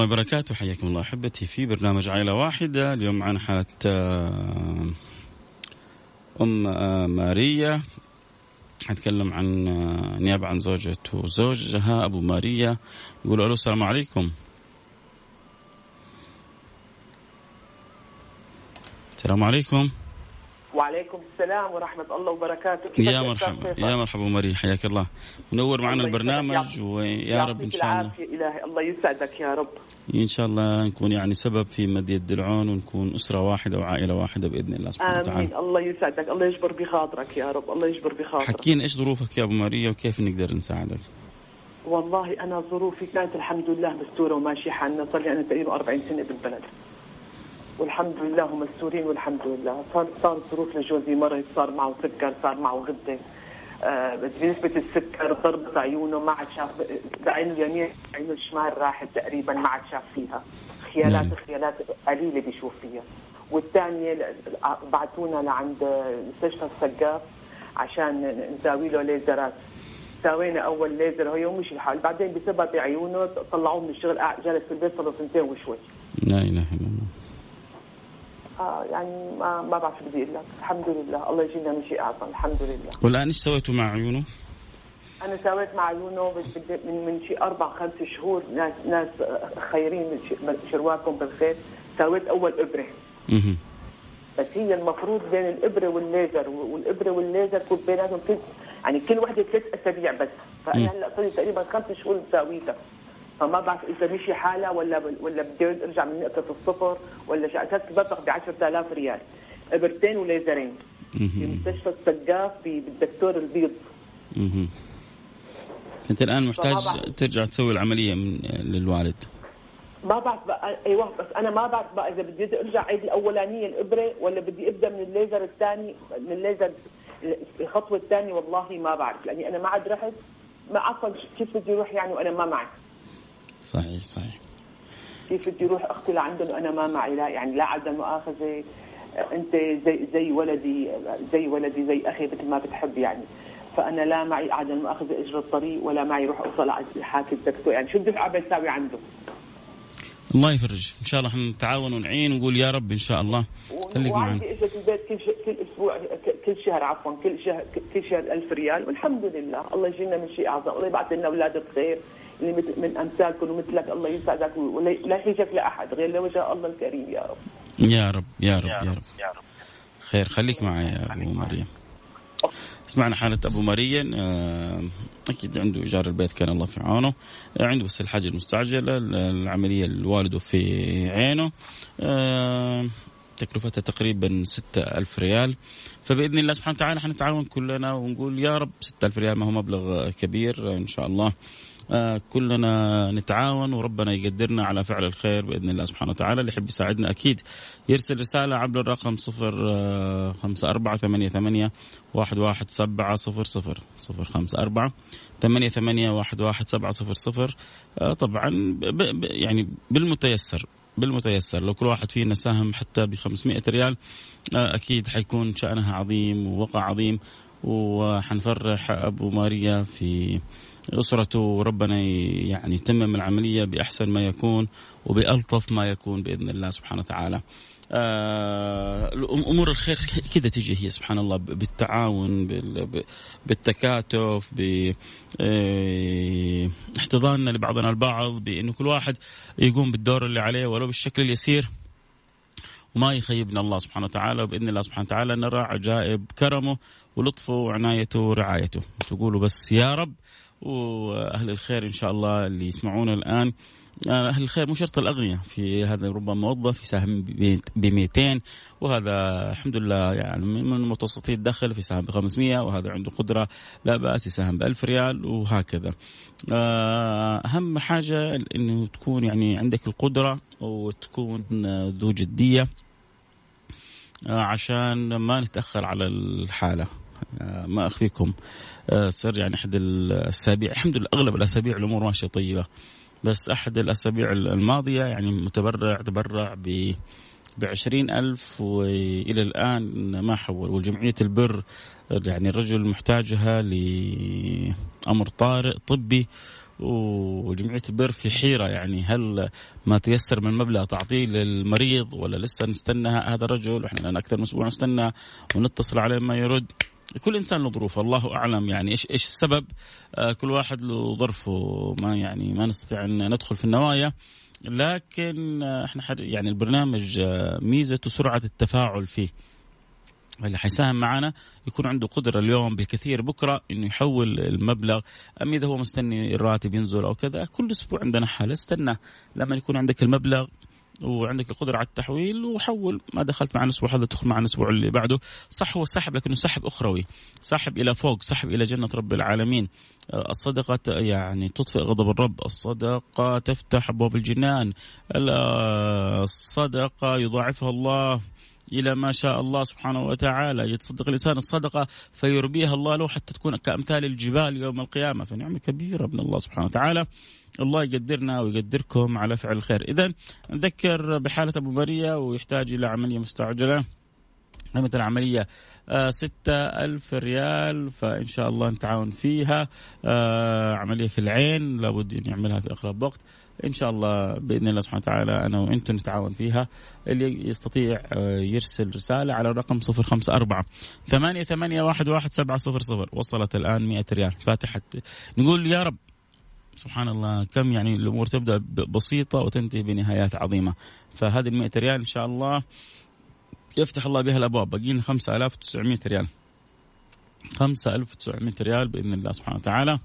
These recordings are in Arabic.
الله وبركاته. حياكم الله أحبتي في برنامج عائلة واحدة. اليوم حالة آه، أم آه، ماريا. حنتكلم عن آه، نيابة عن زوجة وزوجها أبو ماريا. يقولوا ألو السلام عليكم. السلام عليكم. وعليكم السلام ورحمة الله وبركاته. يا مرحبا؟ يا مرحبا ماريا حياك الله. منور معنا. البرنامج ويا رب إن شاء الله. إلهي الله يسعدك يا رب. إن شاء الله نكون يعني سبب في مد يد العون ونكون أسرة واحدة وعائلة واحدة بإذن الله سبحانه وتعالى. آمين. الله يسعدك الله يجبر بخاطرك يا رب الله يجبر بخاطرك. حكينا إيش ظروفك يا أبو ماريا وكيف نقدر نساعدك؟ والله أنا ظروفي كانت الحمد لله مستورة وماشية حالنا صار لي أنا تقريبا 40 سنة بالبلد. والحمد لله هم مستورين والحمد لله. صار صار ظروف لجوزي مرض صار معه سكر صار معه غدة. آه بنسبة السكر ضربت عيونه ما عاد شاف بعينه اليمين عينه الشمال راحت تقريبا ما عاد شاف فيها. خيالات نعم. خيالات قليلة بيشوف فيها. والثانية بعتونا لعند مستشفى السقاف عشان نساوي له ليزرات. سوينا أول ليزر هو يوم مشي الحال بعدين بسبب عيونه طلعوه من الشغل جالس في البيت صار سنتين وشوي. لا إله إلا الله. آه يعني ما ما بعرف بدي أقول لك. الحمد لله. الله يجينا من شيء أعظم. الحمد لله. والآن إيش سويتوا مع عيونه؟ أنا سويت مع عيونه من من شيء أربع خمس شهور ناس ناس خيرين ش- شرواكم بالخير. سويت أول إبرة. مهم. بس هي المفروض بين الإبرة والليزر والإبرة والليزر يكون بيناتهم يعني كل وحدة ثلاث أسابيع بس. فأنا هلأ صار لي تقريبا خمس شهور مساويتها. فما بعرف إذا مشي حالها ولا ولا بدي أرجع من نقطة الصفر ولا أساس ببلغ ب 10000 ريال. إبرتين وليزرين. في مهم. مستشفى السقاف في- بالدكتور البيض. مهم. أنت الآن محتاج. ترجع تسوي العملية من للوالد. ما بعرف بقى أيوه بس أنا ما بعرف بقى إذا بدي أرجع عيد الأولانية الإبرة ولا بدي أبدأ من الليزر الثاني من الليزر الخطوة الثانية والله ما بعرف. لأني أنا ما عاد رحت. ما عفوا كيف بدي أروح يعني وأنا ما معي؟ صحيح صحيح. كيف بدي أروح أختي لعندهم وأنا ما معي؟ لا يعني لا عدم مؤاخذة. أنت زي زي ولدي زي ولدي زي أخي مثل ما بتحب يعني. فأنا لا معي عدم مؤاخذة اجر الطريق ولا معي روح أوصل على حاكي الدكتور يعني شو بدي قاعد بساوي عنده؟ الله يفرج. إن شاء الله حنتعاون ونعين ونقول يا رب إن شاء الله خليك معنا. وعندي اجت البيت كل ش... كل أسبوع كل شهر عفوا كل شهر كل شهر 1000 ريال. والحمد لله الله يجينا من شيء أعظم. الله يبعث لنا أولاد بخير. من أمثالكم ومثلك الله يسعدك ولا لا يحيجك لأحد غير لوجه الله الكريم يا رب. يا رب يا رب يا رب. خير خليك معي يا أبو مريم. سمعنا حالة أبو مريم. آه، أكيد عنده إيجار البيت كان الله في عونه. آه، عنده بس الحاجة المستعجلة العملية الوالدة في عينه. آه، تكلفتها تقريبا ستة ألف ريال. فبإذن الله سبحانه وتعالى حنتعاون كلنا ونقول يا رب ستة ألف ريال ما هو مبلغ كبير إن شاء الله. كلنا نتعاون وربنا يقدرنا على فعل الخير بإذن الله سبحانه وتعالى. اللي يحب يساعدنا أكيد يرسل رسالة عبر الرقم صفر آه، خمسة أربعة ثمانية ثمانية واحد واحد سبعة صفر صفر صفر خمسة أربعة ثمانية ثمانية واحد واحد سبعة صفر صفر. آه، طبعا ب- ب- يعني بالمتيسر بالمتيسر. لو كل واحد فينا ساهم حتى ب 500 ريال آه، أكيد حيكون شأنها عظيم ووقع عظيم وحنفرح أبو ماريا في اسرته وربنا يعني يتمم العملية بأحسن ما يكون وبألطف ما يكون بإذن الله سبحانه وتعالى. آه، امور الخير كذا تجي هي سبحان الله بالتعاون بالتكاتف باحتضاننا لبعضنا البعض بإنه كل واحد يقوم بالدور اللي عليه ولو بالشكل اليسير وما يخيبنا الله سبحانه وتعالى وبإذن الله سبحانه وتعالى نرى عجائب كرمه ولطفه وعنايته ورعايته تقولوا بس يا رب وأهل الخير إن شاء الله اللي يسمعونا الآن. أهل الخير مو شرط الأغنياء في هذا ربما موظف يساهم ب 200 وهذا الحمد لله يعني من متوسطي الدخل في سهم ب 500 وهذا عنده قدرة لا بأس يساهم ب 1000 ريال وهكذا. أهم حاجة أنه تكون يعني عندك القدرة وتكون ذو جدية عشان ما نتأخر على الحالة. ما أخفيكم. صار يعني أحد الأسابيع الحمد لله أغلب الأسابيع الأمور ماشية طيبة. بس أحد الأسابيع الماضية يعني متبرع تبرع ب بعشرين ألف وإلى الآن ما حول. والجمعية البر يعني الرجل محتاجها لأمر طارئ طبي وجمعية البر في حيرة يعني. هل ما تيسر من مبلغ تعطيه للمريض ولا لسه نستنى؟ هذا الرجل إحنا لنا أكثر من أسبوع نستنى ونتصل عليه ما يرد. كل إنسان له ظروف الله أعلم يعني إيش إيش السبب. آه كل واحد له ظرفه ما يعني ما نستطيع أن ندخل في النوايا. لكن آه إحنا يعني البرنامج آه ميزته سرعة التفاعل فيه. اللي حيساهم معنا يكون عنده قدرة اليوم بالكثير بكرة إنه يحول المبلغ. أم إذا هو مستني الراتب ينزل أو كذا كل أسبوع عندنا حالة. استنى لما يكون عندك المبلغ وعندك القدرة على التحويل وحول ما دخلت مع الأسبوع هذا تدخل مع الأسبوع اللي بعده. صح هو سحب لكنه سحب أخروي. سحب إلى فوق سحب إلى جنة رب العالمين. الصدقة يعني تطفئ غضب الرب. الصدقة تفتح أبواب الجنان. الصدقة يضاعفها الله. إلى ما شاء الله سبحانه وتعالى. يتصدق الإنسان الصدقة فيربيها الله له حتى تكون كأمثال الجبال يوم القيامة. فنعمة كبيرة من الله سبحانه وتعالى. الله يقدرنا ويقدركم على فعل الخير. إذا نذكر بحالة أبو مريا ويحتاج إلى عملية مستعجلة. قيمة العملية آه ستة ألف ريال فإن شاء الله نتعاون فيها. آه عملية في العين لابد نعملها في أقرب وقت. إن شاء الله بإذن الله سبحانه وتعالى أنا وأنتم نتعاون فيها. اللي يستطيع يرسل رسالة على الرقم 054 ثمانية ثمانية واحد واحد سبعة صفر صفر. وصلت الآن 100 ريال. فاتحة. نقول يا رب سبحان الله كم يعني الأمور تبدأ بسيطة وتنتهي بنهايات عظيمة. فهذه ال 100 ريال إن شاء الله يفتح الله بها الأبواب. بقينا 5900 ريال. 5900 ريال بإذن الله سبحانه وتعالى.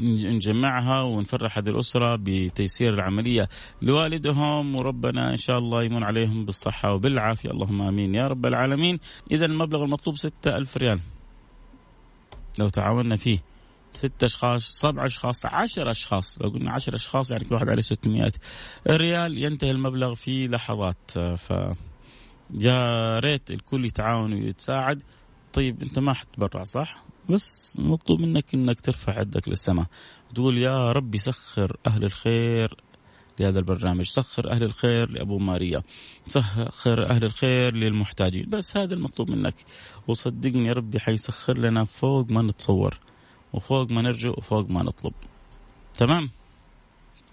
نجمعها ونفرح هذه الأسرة بتيسير العملية لوالدهم وربنا إن شاء الله يمن عليهم بالصحة وبالعافية. اللهم آمين. يا رب العالمين. إذا المبلغ المطلوب ستة ألف ريال. لو تعاوننا فيه. ست أشخاص سبع أشخاص عشر أشخاص. لو قلنا عشر أشخاص يعني كل واحد عليه 600 ريال. ينتهي المبلغ في لحظات. ف يا ريت الكل يتعاون ويتساعد. طيب أنت ما حتبرع صح؟ بس مطلوب منك إنك ترفع يدك للسماء. تقول يا ربي سخر أهل الخير لهذا البرنامج سخر أهل الخير لأبو ماريا سخر أهل الخير للمحتاجين. بس هذا المطلوب منك. وصدقني يا ربي حيسخر لنا فوق ما نتصور وفوق ما نرجو وفوق ما نطلب. تمام؟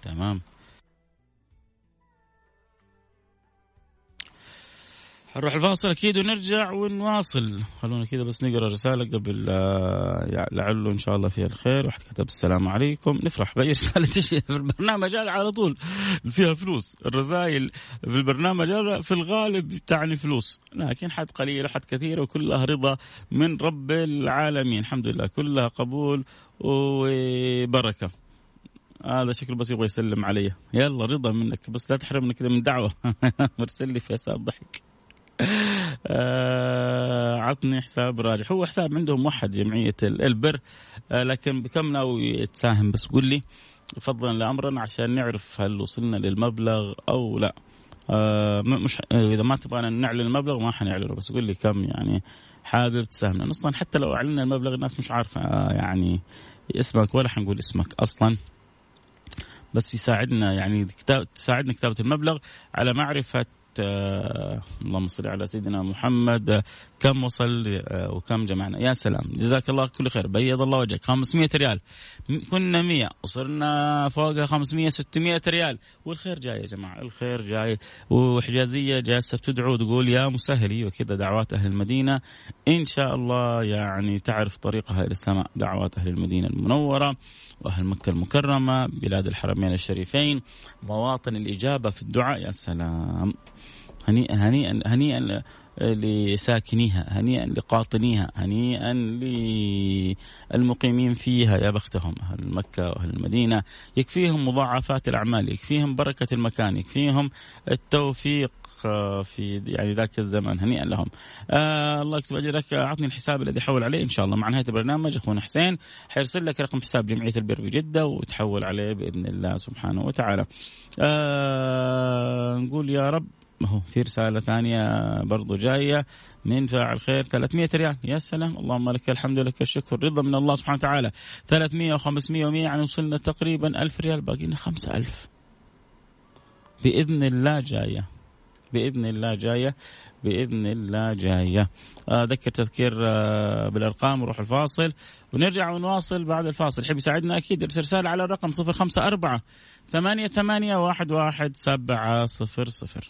تمام. نروح الفاصل أكيد ونرجع ونواصل. خلونا كذا بس نقرأ رسالة قبل آه، لعله إن شاء الله فيها الخير. واحد كتب السلام عليكم. نفرح بأي رسالة تجي في البرنامج هذا على طول. فيها فلوس. الرسائل في البرنامج هذا في الغالب تعني فلوس. لكن حد قليل وحد كثير وكلها رضا من رب العالمين. الحمد لله. كلها قبول وبركة. هذا شكله بس يبغى يسلم علي. يلا رضا منك. بس لا تحرمنا كذا من دعوة. مرسل لي فيصل ضحك. آه عطني حساب راجح. هو حساب عندهم موحد جمعية البر آه لكن بكم ناوي تساهم بس قول لي فضلا لأمرا عشان نعرف هل وصلنا للمبلغ أو لا. آه مش إذا ما تبغانا نعلن المبلغ ما حنعلنه بس قول لي كم يعني حابب تساهم أصلا حتى لو أعلنا المبلغ الناس مش عارفة آه يعني اسمك ولا حنقول اسمك أصلا. بس يساعدنا يعني كتاب تساعدنا كتابة المبلغ على معرفة آه، اللهم صل على سيدنا محمد. آه، كم وصل آه، وكم جمعنا. يا سلام. جزاك الله كل خير. بيض الله وجهك. 500 ريال. كنا 100 وصرنا فوق 500 600 ريال. والخير جاي يا جماعة. الخير جاي. وحجازية جالسة بتدعو تقول يا مسهل. أيوه كذا دعوات أهل المدينة. إن شاء الله يعني تعرف طريقها إلى السماء. دعوات أهل المدينة المنورة وأهل مكة المكرمة بلاد الحرمين الشريفين مواطن الإجابة في الدعاء. يا سلام. هنيئا هنيئا هنيئا لساكنيها هنيئا لقاطنيها هنيئا للمقيمين فيها يا بختهم أهل مكة وأهل المدينة. يكفيهم مضاعفات الأعمال يكفيهم بركة المكان يكفيهم التوفيق في يعني ذاك الزمان هنيئا لهم. آه الله يكتب أجرك. أعطني الحساب الذي حول عليه. إن شاء الله مع نهاية البرنامج أخونا حسين حيرسل لك رقم حساب جمعية البر بجدة وتحول عليه بإذن الله سبحانه وتعالى. آه نقول يا رب ما هو في رسالة ثانية برضو جاية. من فاعل خير 300 ريال. يا سلام. اللهم لك الحمد لك الشكر. رضا من الله سبحانه وتعالى. 300 و500 و100 يعني وصلنا تقريبا 1000 ريال. باقي لنا 5000 بإذن الله جاية. بإذن الله جاية. بإذن الله جاية. أذكر تذكير آه، بالأرقام نروح الفاصل. ونرجع ونواصل بعد الفاصل. حب يساعدنا أكيد. ارسل رسالة على الرقم 054 ثمانية ثمانية واحد واحد سبعة صفر صفر.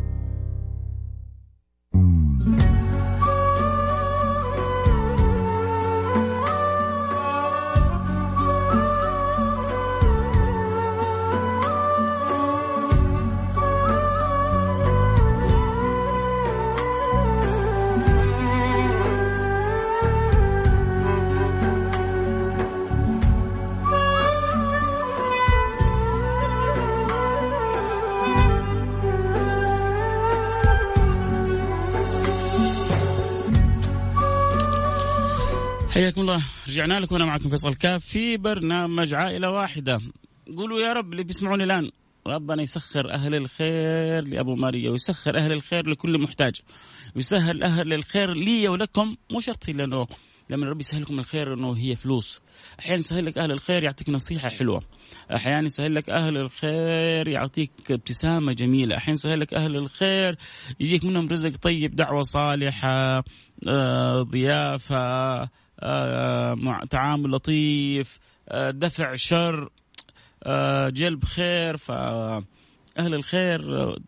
حياكم الله. رجعنا لكم وأنا معكم فيصل كاف في برنامج عائلة واحدة. قولوا يا رب اللي بيسمعوني الآن. ربنا يسخر أهل الخير لأبو ماريا ويسخر أهل الخير لكل محتاج. ويسهل أهل الخير لي ولكم مو شرط إلا إنه لما ربي يسهل لكم الخير إنه هي فلوس. أحيانا يسهل لك أهل الخير يعطيك نصيحة حلوة. أحيانا يسهل لك أهل الخير يعطيك ابتسامة جميلة. أحيانا يسهل لك أهل الخير يجيك منهم رزق طيب دعوة صالحة آه، ضيافة آه، تعامل لطيف آه، دفع شر آه، جلب خير. فأهل الخير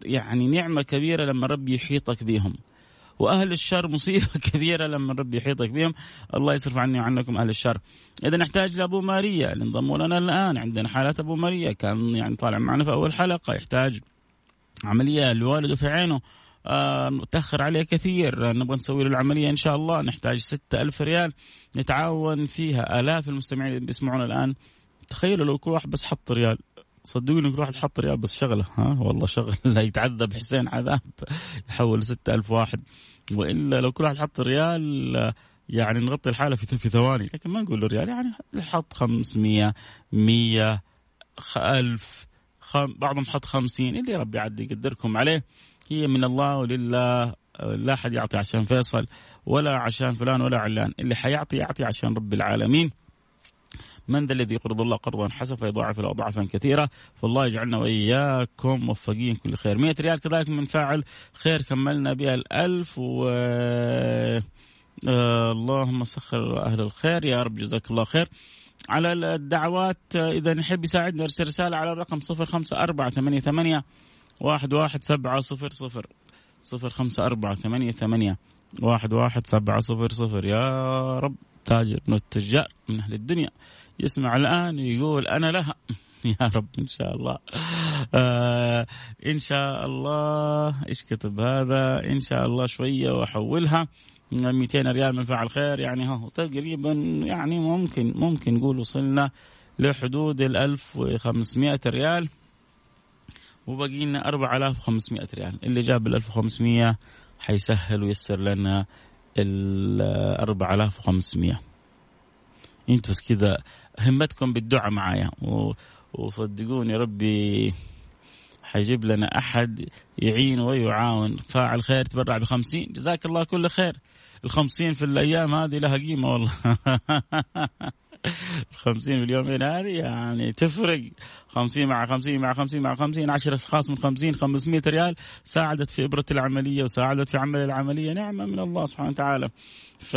يعني نعمة كبيرة لما ربي يحيطك بهم وأهل الشر مصيبة كبيرة لما ربي يحيطك بهم الله يصرف عني وعنكم أهل الشر. إذا نحتاج لأبو ماريا انضموا لنا الآن. عندنا حالات أبو ماريا كان يعني طالع معنا في أول حلقة. يحتاج عملية لوالده في عينه. آه متأخر عليه كثير. آه، نبغى نسوي له العملية إن شاء الله. نحتاج ستة ألف ريال نتعاون فيها. آلاف المستمعين اللي بيسمعونا الآن. تخيلوا لو كل واحد بس حط ريال. صدقوني كل واحد حط ريال بس شغلة ها؟ والله شغل لا يتعذب حسين عذاب. يحول ستة ألف واحد. وإلا لو كل واحد حط ريال آه، يعني نغطي الحالة في في ثواني. لكن ما نقول له ريال. يعني حط 500 100 ألف خم... بعضهم حط 50 اللي ربي يعدي يقدركم عليه. هي من الله ولله لا أحد يعطي عشان فيصل ولا عشان فلان ولا علان اللي حيعطي يعطي عشان رب العالمين. من ذا الذي يقرض الله قرضا حسنا فيضاعف له اضعافا كثيرة. فالله يجعلنا وإياكم موفقين كل خير. 100 ريال كذلك من فاعل خير كملنا بها الألف و آه اللهم سخر أهل الخير يا رب جزاك الله خير. على الدعوات إذا نحب يساعدنا ارسل رسالة على الرقم 05488 واحد واحد سبعة صفر صفر صفر خمسة أربعة ثمانية ثمانية واحد واحد سبعة صفر صفر. يا رب تاجر من التجار من أهل الدنيا. يسمع الآن ويقول أنا لها. يا رب إن شاء الله. آه إن شاء الله. إيش كتب هذا؟ إن شاء الله شوية وأحولها. 200 ريال من فعل خير. يعني هو تقريبا يعني ممكن ممكن نقول وصلنا لحدود ال 1500 ريال. وباقي لنا 4500 ريال. اللي جاب ال 1500 حيسهل ويسر لنا ال 4500 أنتوا بس كذا همتكم بالدعاء معايا. وصدقوني ربي حيجيب لنا أحد يعين ويعاون. فاعل خير تبرع ب 50 جزاك الله كل خير. ال 50 في الأيام هذه لها قيمة والله. 50 باليومين هذه يعني تفرق. 50 مع 50 مع 50 مع 50 10 أشخاص من 50 500 ريال ساعدت في إبرة العملية وساعدت في عمل العملية. نعمة من الله سبحانه وتعالى. ف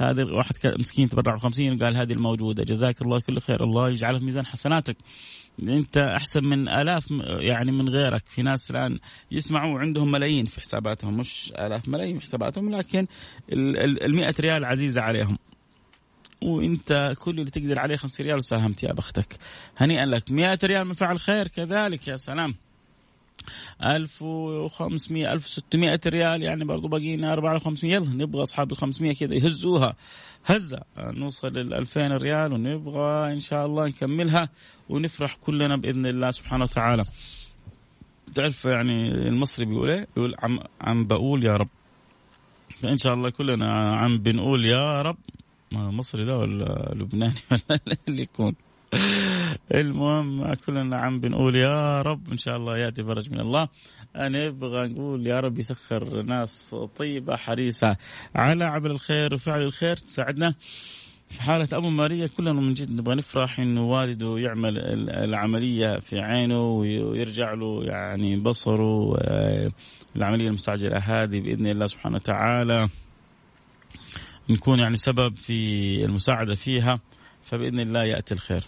هذا واحد مسكين تبرع ب 50 وقال هذه الموجودة. جزاك الله كل خير. الله يجعله في ميزان حسناتك. أنت أحسن من آلاف يعني من غيرك. في ناس الآن يسمعوا عندهم ملايين في حساباتهم. مش آلاف ملايين في حساباتهم لكن ال 100 ريال عزيزة عليهم. وانت كل اللي تقدر عليه 5 ريال وساهمت يا بختك. هنيئا لك. 100 ريال من فعل خير كذلك يا سلام. 1500 1600 ريال يعني برضو باقينا 4500 يلا نبغى أصحاب ال 500 كذا يهزوها. هزة. نوصل لل 2000 ريال ونبغى إن شاء الله نكملها ونفرح كلنا بإذن الله سبحانه وتعالى. تعرف يعني المصري بيقول إيه؟ بيقول عم عم بقول يا رب. فإن شاء الله كلنا عم بنقول يا رب. مصري ده ولا لبناني ولا اللي يكون. المهم كلنا عم بنقول يا رب إن شاء الله يأتي فرج من الله. نبغى نقول يا رب يسخر ناس طيبة حريصة على عمل الخير وفعل الخير. تساعدنا في حالة أبو ماريا. كلنا من جد نبغى نفرح إنه والده يعمل العملية في عينه ويرجع له يعني بصره العملية المستعجلة هذه بإذن الله سبحانه وتعالى. نكون يعني سبب في المساعدة فيها فبإذن الله يأتي الخير.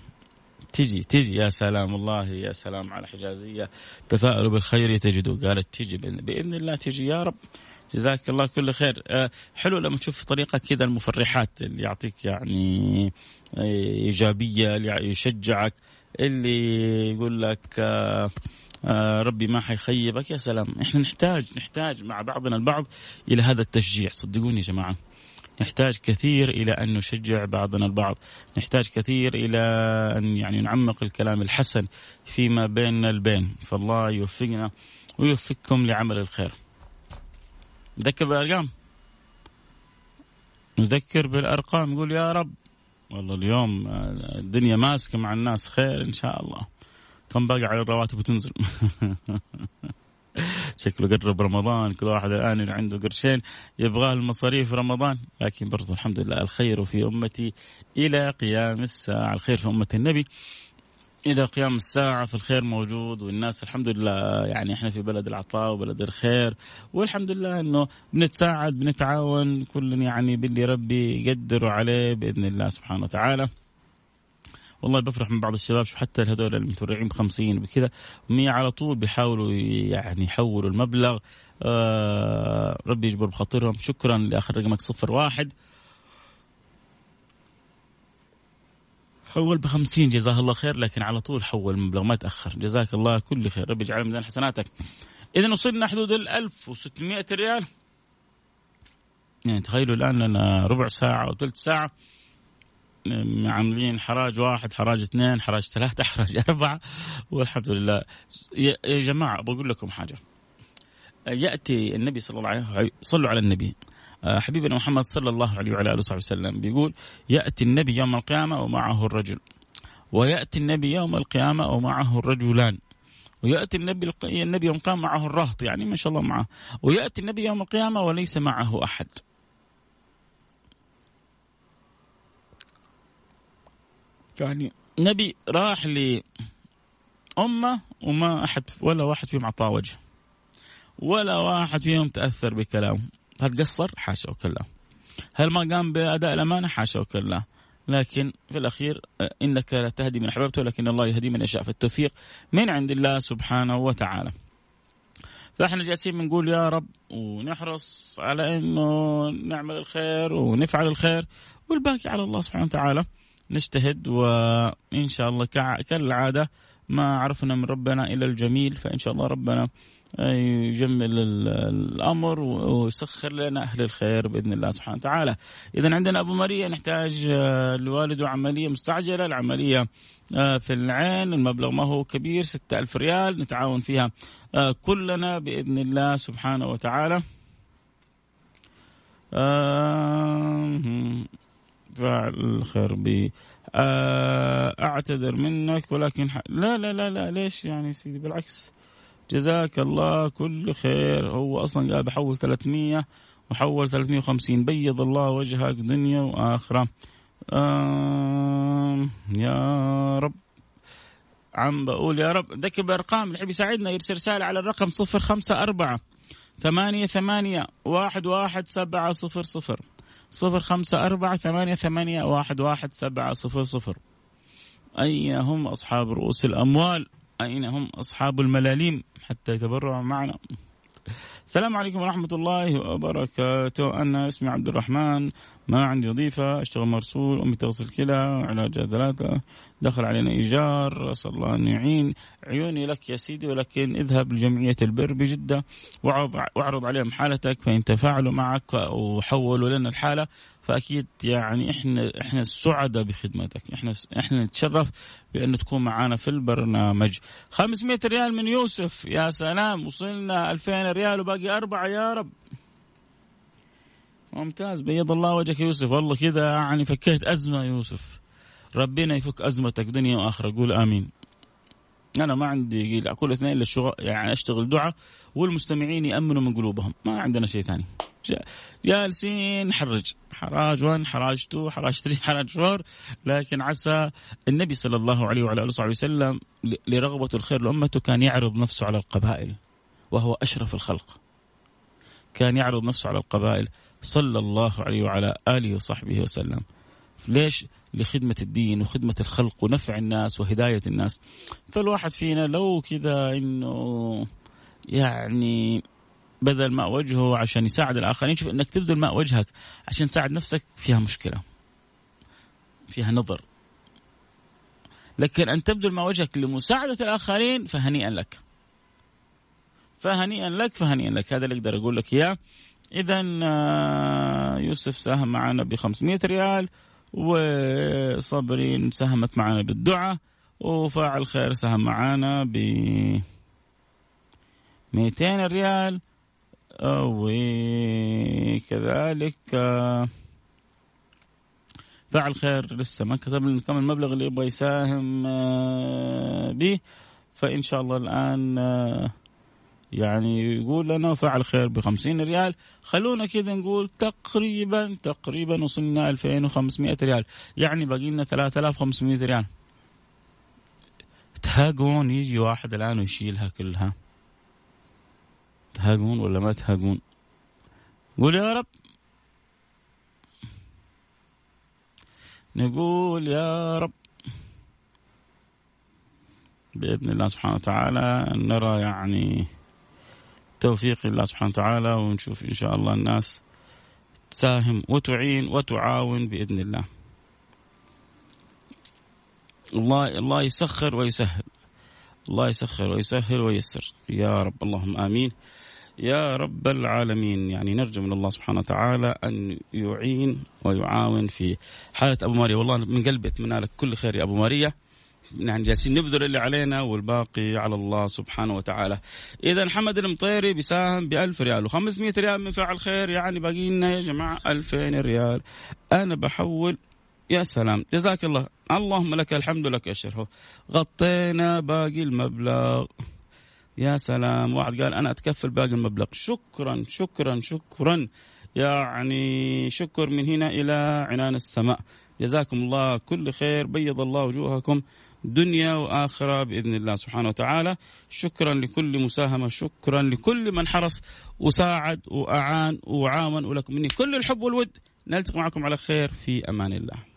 تجي تجي يا سلام والله يا سلام على حجازية. تفاءلوا بالخير تجدوا. قالت تجي بإذن الله تجي يا رب. جزاك الله كل خير. أه حلو لما تشوف طريقة كذا المفرحات اللي يعطيك يعني آه، إيجابية اللي يشجعك اللي يقول لك آه ربي ما حيخيبك. يا سلام إحنا نحتاج نحتاج مع بعضنا البعض إلى هذا التشجيع. صدقوني يا جماعة. نحتاج كثير إلى أن نشجع بعضنا البعض، نحتاج كثير إلى أن يعني نعمق الكلام الحسن فيما بيننا البين، فالله يوفقنا ويوفقكم لعمل الخير. نذكر بالأرقام. نذكر بالأرقام نقول يا رب والله اليوم الدنيا ماسكة مع الناس خير إن شاء الله. كم باقي على الرواتب وتنزل شكله قرب رمضان كل واحد الآن عنده قرشين يبغاه المصاريف رمضان. لكن برضو الحمد لله الخير في أمتي إلى قيام الساعة الخير في أمة النبي إلى قيام الساعة فالخير موجود والناس الحمد لله يعني إحنا في بلد العطاء وبلد الخير. والحمد لله إنه بنتساعد بنتعاون كل يعني باللي ربي يقدروا عليه بإذن الله سبحانه وتعالى. والله بفرح من بعض الشباب حتى هذول المتورعين ب 50 وبكذا على طول بيحاولوا يعني يحولوا المبلغ. آه ربي يجبر بخاطرهم. شكرا لآخر رقمك صفر واحد. حول ب 50 جزاه الله خير لكن على طول حول المبلغ ما تأخر. جزاك الله كل خير. ربي يجعل ميزان حسناتك. اذا وصلنا حدود ال 1600 ريال. يعني تخيلوا الآن لنا ربع ساعة أو ثلث ساعة. عاملين حراج واحد حراج اثنين حراج ثلاثة حراج أربعة والحمد لله. يا جماعة بقول لكم حاجة. يأتي النبي صلى الله عليه وسلم صلوا على النبي. آه، حبيبنا محمد صلى الله عليه وعلى آله وصحبه وسلم بيقول يأتي النبي يوم القيامة ومعه الرجل. ويأتي النبي يوم القيامة ومعه الرجلان. ويأتي النبي النبي يوم القيامة معه الرهط يعني ما شاء الله معه. ويأتي النبي يوم القيامة وليس معه أحد. يعني نبي راح لأمة وما أحد ولا واحد فيهم أعطاه وجه. ولا واحد فيهم تأثر بكلامه هل قصر؟ حاشا وكلا. هل ما قام بأداء الأمانة؟ حاشا وكلا. لكن في الأخير إنك لا تهدي من أحببته ولكن الله يهدي من يشاء. فالتوفيق من عند الله سبحانه وتعالى. فإحنا جالسين بنقول يا رب ونحرص على إنه نعمل الخير ونفعل الخير والباقي على الله سبحانه وتعالى. نجتهد وإن شاء الله كالعادة ما عرفنا من ربنا إلا الجميل فإن شاء الله ربنا يجمل الأمر ويسخر لنا أهل الخير بإذن الله سبحانه وتعالى. اذا عندنا أبو مريم نحتاج آه، لوالده عملية مستعجلة، العملية آه، في العين المبلغ ما هو كبير 6000 ريال نتعاون فيها آه، كلنا بإذن الله سبحانه وتعالى. فعل الخير بي. آه، أعتذر منك ولكن ح... لا لا لا لا ليش يعني سيدي؟ بالعكس. جزاك الله كل خير. هو أصلا قال بحول 300 وحول 350 بيض الله وجهك دنيا وآخرة. آه يا رب. عم بقول يا رب. ذكر بأرقام. اللي يحب يساعدنا يرسل رسالة على الرقم 054 ثمانية ثمانية واحد واحد سبعة صفر صفر. صفر خمسة أربعة ثمانية ثمانية واحد واحد سبعة صفر صفر. أين هم أصحاب رؤوس الأموال؟ أين هم أصحاب الملاليم؟ حتى يتبرعوا معنا. السلام عليكم ورحمة الله وبركاته. أنا اسمي عبد الرحمن. ما عندي وظيفة أشتغل مرسول أمي تغسل كلى علاج ثلاثة. دخل علينا إيجار أسأل الله أن يعين. عيوني لك يا سيدي ولكن اذهب لجمعية البر بجدة وأعرض عليهم حالتك فإن تفاعلوا معك وحولوا لنا الحالة. فأكيد يعني إحنا إحنا السعداء بخدمتك. إحنا إحنا نتشرف بأن تكون معنا في البرنامج. 500 ريال من يوسف. يا سلام وصلنا 2000 ريال وباقي أربعة يا رب. ممتاز بيض الله وجهك يوسف. والله كذا يعني فكيت أزمة يوسف. ربنا يفك أزمتك دنيا وآخرة. قول آمين. أنا ما عندي كل اثنين إلا الشغل يعني أشتغل دعاء والمستمعين يأمنوا من قلوبهم. ما عندنا شيء ثاني. جالسين نحرج حراج 1 حراج 2 حراج 3 حراج 4 لكن عسى النبي صلى الله عليه وعلى آله وصحبه وسلم لرغبة الخير لأمته كان يعرض نفسه على القبائل وهو أشرف الخلق. كان يعرض نفسه على القبائل صلى الله عليه وعلى آله وصحبه وسلم. ليش؟ لخدمة الدين وخدمة الخلق ونفع الناس وهداية الناس. فالواحد فينا لو كذا إنه يعني بذل ماء وجهه عشان يساعد الآخرين شوف إنك تبذل ماء وجهك عشان تساعد نفسك فيها مشكلة. فيها نظر. لكن أن تبذل ماء وجهك لمساعدة الآخرين فهنيئا لك. فهنيئا لك فهنيئا لك. هذا اللي أقدر أقول لك إياه. اذا آه، يوسف ساهم معنا ب 500 ريال. وصبرين ساهمت معنا بالدعاء وفاعل خير ساهم معنا ب 200 ريال. وكذلك فعل خير لسه ما كتب لنا كم المبلغ اللي يبغى يساهم آه، به. فإن شاء الله الآن آه، يعني يقول لنا فعل خير ب 50 ريال. خلونا كذا نقول تقريبا تقريبا وصلنا 2500 ريال. يعني باقي لنا 3500 ريال. تهاجون يجي واحد الآن ويشيلها كلها. تهاجمون ولا ما تهاجمون قول يا رب. نقول يا رب. بإذن الله سبحانه وتعالى نرى يعني توفيق الله سبحانه وتعالى ونشوف إن شاء الله الناس تساهم وتعين وتعاون بإذن الله. الله الله يسخر ويسهل. الله يسخر ويسهل ويسر يا رب اللهم آمين. يا رب العالمين. يعني نرجو من الله سبحانه وتعالى أن يعين ويعاون في حالة أبو ماريا. والله من قلبي أتمنى لك كل خير يا أبو ماريا. نحن جالسين نبذل اللي علينا والباقي على الله سبحانه وتعالى. إذا محمد المطيري بيساهم ب 1000 ريال و500 ريال من فعل خير يعني باقي لنا يا جماعة 2000 ريال. أنا بحول يا سلام جزاك الله. اللهم لك الحمد لك الشر غطينا باقي المبلغ. يا سلام واحد قال أنا أتكفل باقي المبلغ. شكرا شكرا شكرا. يعني شكر من هنا إلى عنان السماء. جزاكم الله. كل خير بيض الله وجوهكم. دنيا وآخرة بإذن الله سبحانه وتعالى. شكرا لكل مساهمة شكرا لكل من حرص وساعد وأعان وعاون ولكم مني. كل الحب والود. نلتقي معكم على خير في أمان الله.